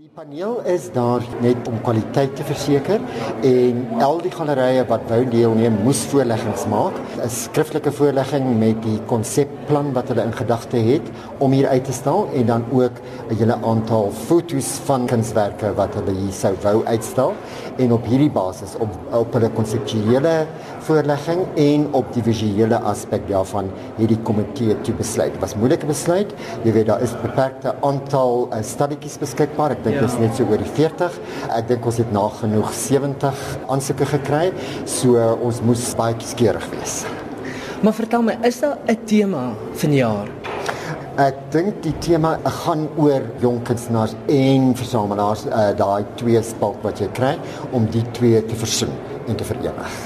Die paneel is daar net om kwaliteit te verseker en al die gallerye wat wou deelneem moes voorleggings maak, 'n skriftelike voorlegging met die konsepplan wat hulle in gedagte het om hier uit te stal en dan ook 'n hele aantal foto's van kunswerke wat hulle hier sou wou uitstal en op hierdie basis op op hulle konseptuele voorlegging en op die visuele aspek daarvan hierdie komitee toe besluit. Dit was moeilike besluit. Jy weet daar is beperkte aantal uh, studietjies beskikbaar. Ek dink ja. dit is net so oor die 40. Ek dink ons het nagenoeg 70 aansoeke gekry. So uh, ons moes baie skieurig wees. Maar vertel my, is daar 'n tema vanjaar? Ek dink die tema gaan oor jong kunstenaars en versamelaars, uh, daai twee spalk wat jy kry om die twee te versoen en te verenig.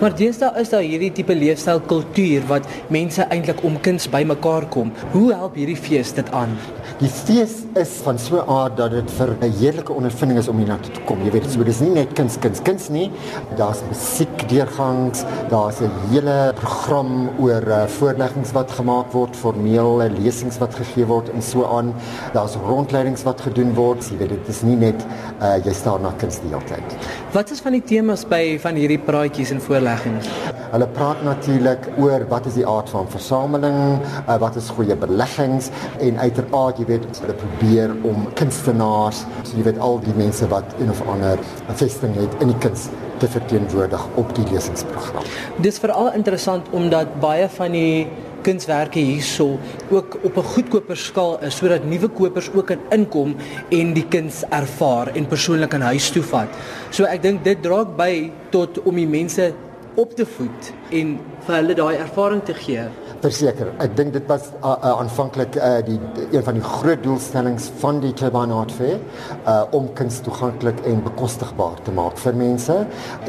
Maar deesdae is daar hierdie tipe leefstyl kultuur wat mense eintlik om kuns bymekaar kom. Hoe help hierdie fees dit aan? Die fees is van so 'n aard dat dit vir 'n heerlike ondervinding is om hier na toe te kom. Jy weet, so dis nie net kuns kuns kuns nie. Daar's musiek deurgangs, daar's 'n hele program oor uh, voorleggings wat gemaak word, formele lesings wat gegee word en so aan. Daar's rondleidings wat gedoen word. Jy weet, dit is nie net uh, jy staan na kuns die hele tyd. Wat is van die temas by van hierdie praatjies en voorleggings? Hulle praat natuurlik oor wat is die aard van versameling, uh, wat is goeie beleggings en uiteraard jy weet hulle probeer om kunstenaars, so jy weet al die mense wat een of ander vesting het in die kuns te verteenwoordig op die lesingsprogram. Dis veral interessant omdat baie van die kunswerke hierso ook op 'n goedkoper skaal is sodat nuwe kopers ook kan inkom en die kuns ervaar en persoonlik aan huis toe vat. So ek dink dit dra by tot om die mense op te voed en vir hulle daai ervaring te gee verseker. Ek dink dit was uh, uh, aanvanklik uh, die een van die groot doelstellings van die Turbine Art Fair uh, om kuns toeganklik en bekostigbaar te maak vir mense.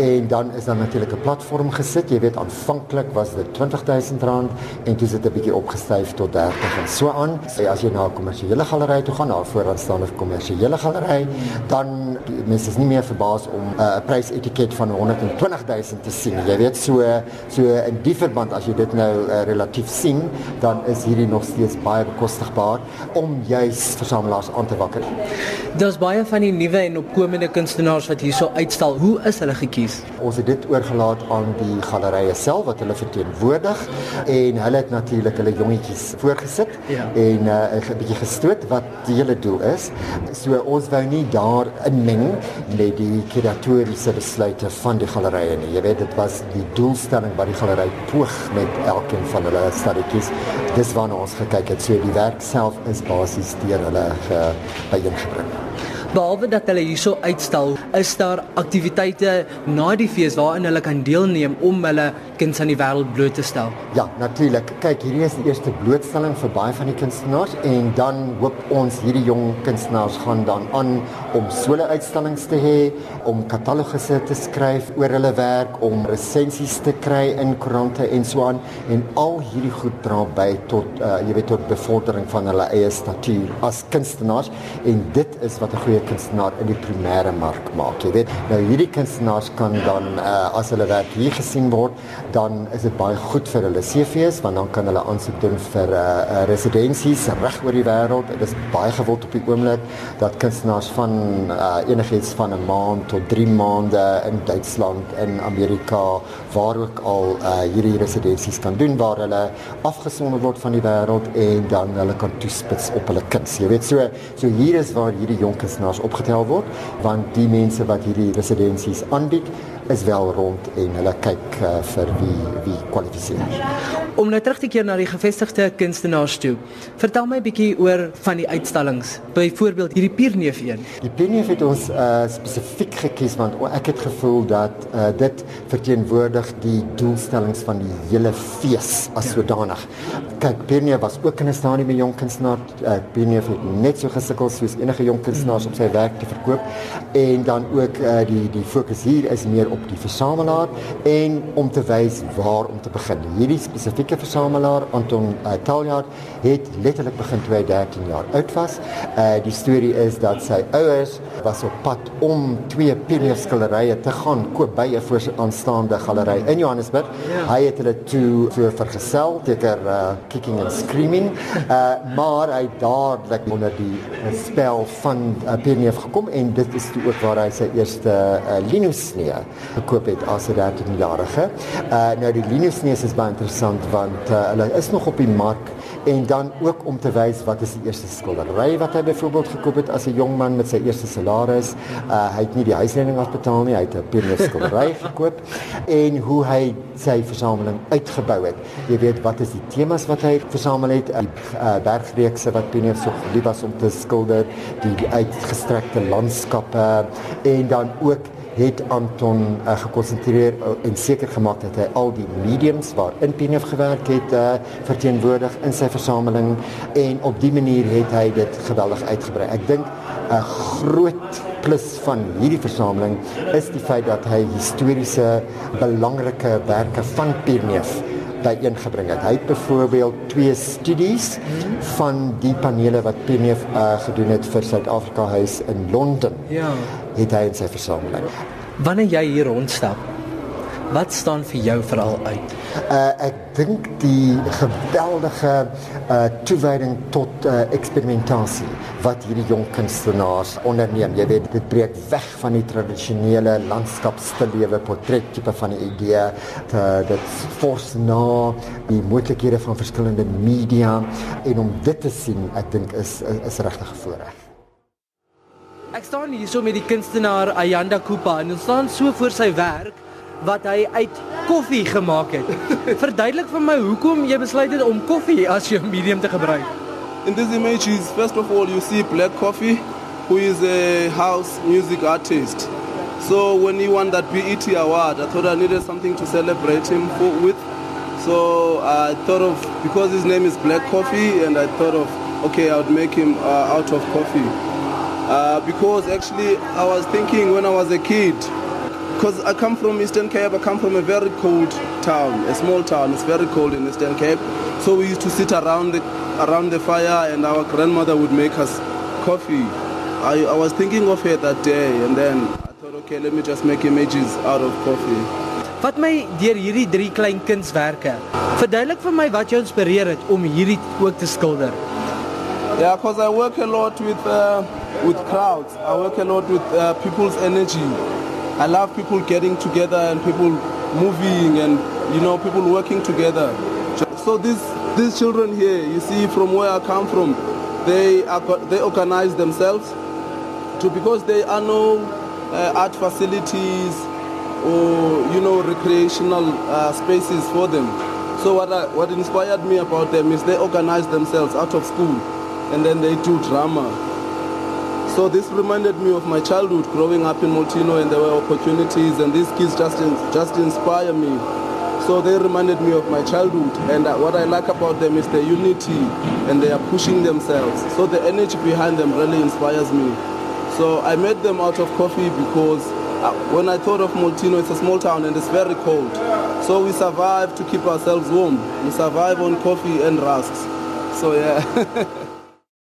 En dan is daar natuurlik 'n platform gesit. Jy weet aanvanklik was dit R20000 en toe sit 'n bietjie opgestyf tot 30 en so aan. Sê as jy na 'n kommersiële galery toe gaan, na 'n vooraanstaande kommersiële galery, dan mense is nie meer verbaas om 'n uh, prysetiket van 120000 te sien. Jy weet so so in die verband as jy dit nou uh, relatief positief sien, dan is hierdie nog steeds baie bekostigbaar om juis versamelaars aan te wakker. Daar's baie van die nuwe en opkomende kunstenaars wat hierso uitstal. Hoe is hulle gekies? Ons het dit oorgelaat aan die gallerye self wat hulle verteenwoordig en hulle het natuurlik hulle jongetjies voorgesit ja. en uh, 'n bietjie gestoot wat die hele doel is. So ons wou nie daar inmeng met die kuratoriese besluite van die gallerye nie. Jy weet dit was die doelstelling wat die galery poog met elkeen van hulle stadetjies. Dis waarna ons gekyk het. So die werk self is basies deur hulle byeengebring. Behalwe dat hulle hierso uitstal, is daar aktiwiteite na die fees waarin hulle kan deelneem om hulle kuns aan die wêreld bloot te stel. Ja, natuurlik. Kyk, hierdie is die eerste blootstelling vir baie van die kunstenaars en dan hoop ons hierdie jong kunstenaars gaan dan aan om solo uitstallings te hê, om katalogusse te skryf oor hulle werk, om resensies te kry in koerante en so aan en al hierdie goed dra by tot uh, jy weet tot bevordering van hulle eie statuur as kunstenaars en dit is wat 'n goeie kunstenaar in die primêre mark maak. Jy weet, nou hierdie kunstenaars kan dan uh, as hulle werk hier gesien word, dan is dit baie goed vir hulle CV's want dan kan hulle aansoek doen vir 'n uh, uh, residensies reg oor die wêreld. Dit is baie gewild op die oomblik dat kunstenaars van uh, enigiets van 'n maand tot 3 maande in Duitsland en Amerika waar ook al uh, hierdie residensies kan doen waar hulle afgesonder word van die wêreld en dan hulle kan toespits op hulle kuns. Jy weet so so hier is waar hierdie kunstenaars kunstenaars opgetel word want die mense wat hierdie residensies aanbied is wel rond en hulle kyk uh, vir wie wie kwalifiseer. Om nou terug te keer na die gevestigde kunstenaars toe. Vertel my 'n bietjie oor van die uitstallings. Byvoorbeeld hierdie Pierneef een. Die Pierneef het ons uh, spesifiek gekies want ek het gevoel dat uh, dit verteenwoordig die doelstellings van die hele fees as ja. sodanig. Kyk, Pierneef was ook in 'n stadium 'n jong kunstenaar. Uh, Pierneef het net so gesukkel soos enige jong kunstenaars mm. om sy werk te verkoop en dan ook uh, die die fokus hier is meer op die versamelaar en om te wys waar om te begin. Hierdie spesifieke versamelaar Anton uh, Taljaard het letterlik begin toe hy 13 jaar oud was. Uh die storie is dat sy ouers was op pad om twee periodskilderye te gaan koop by 'n vooraanstaande galery in Johannesburg. Ja. Hy het hulle toe so vergesel, teker uh kicking and screaming. Uh maar hy dadelik onder die spel van uh, Pierneef gekom en dit is toe ook waar hy sy eerste uh, linosnee gekoop het as 'n 13-jarige. Uh nou die linosnee is baie interessant want uh, hulle is nog op die mark en dan ook om te wys wat is die eerste skildery wat hy byvoorbeeld gekoop het as 'n jong man met sy eerste salaris. Uh hy het nie die huisrekening afbetaal nie, hy het 'n Pierneef skildery gekoop en hoe hy sy versameling uitgebou het. Jy weet wat is die temas wat hy versamel het? Die uh, bergreekse wat Pierneef so lief was om te skilder, die, die uitgestrekte landskappe en dan ook het Anton uh, gekonsentreer uh, en seker gemaak dat hy al die mediums waarin Pineef gewerk het uh, verteenwoordig in sy versameling en op die manier het hy dit geweldig uitgebrei. Ek dink 'n groot plus van hierdie versameling is die feit dat hy historiese belangrike werke van Pineef byeengebring het. Hy het byvoorbeeld twee studies van die panele wat Pineef uh, gedoen het vir Suid-Afrika Huis in Londen. Ja. Het hy in sy versameling. Wanneer jy hier rondstap, wat staan vir jou veral uit? Uh ek dink die geweldige uh toewyding tot uh eksperimentasie wat hierdie jong kunstenaars onderneem. Jy weet, dit breek weg van die tradisionele landskapsstillewe portrettipe van die idee. Dit fors na die moontlikhede van verskillende media en om dit te sien, ek dink is is, is regtig voorreg. Ek staan hier so met die kunstenaar Ayanda Kupa en ons staan so voor sy werk wat hy uit koffie gemaak het. Verduidelik vir my hoekom jy besluit het om koffie as jou medium te gebruik. In this image is first of all you see Black Coffee who is a house music artist. So when he won that BET award, I thought I needed something to celebrate him for, with. So I thought of because his name is Black Coffee, and I thought of okay, I would make him uh, out of coffee. Uh, because actually I was thinking when I was a kid, because I come from Eastern Cape, I come from a very cold town, a small town. It's very cold in Eastern Cape. So we used to sit around the around the fire, and our grandmother would make us coffee. I, I was thinking of her that day, and then I thought, okay, let me just make images out of coffee. Vat my deur hierdie drie klein kunswerke. Verduidelik vir my wat jou inspireer het om hierdie ook te skilder. Yeah, because I work a lot with uh, with crowds. I work a lot with uh, people's energy. I love people getting together and people moving and you know people working together. So these these children here, you see from where I come from, they are they organize themselves to because there are no uh, art facilities or you know recreational uh, spaces for them. So what I, what inspired me about them is they organize themselves out of school and then they do drama. So this reminded me of my childhood growing up in Moltino and there were opportunities and these kids just, just inspire me. So they reminded me of my childhood and uh, what I like about them is their unity and they are pushing themselves. So the energy behind them really inspires me. So I made them out of coffee because uh, when I thought of Moltino, it's a small town and it's very cold. So we survive to keep ourselves warm. We survive on coffee and rusks. So yeah.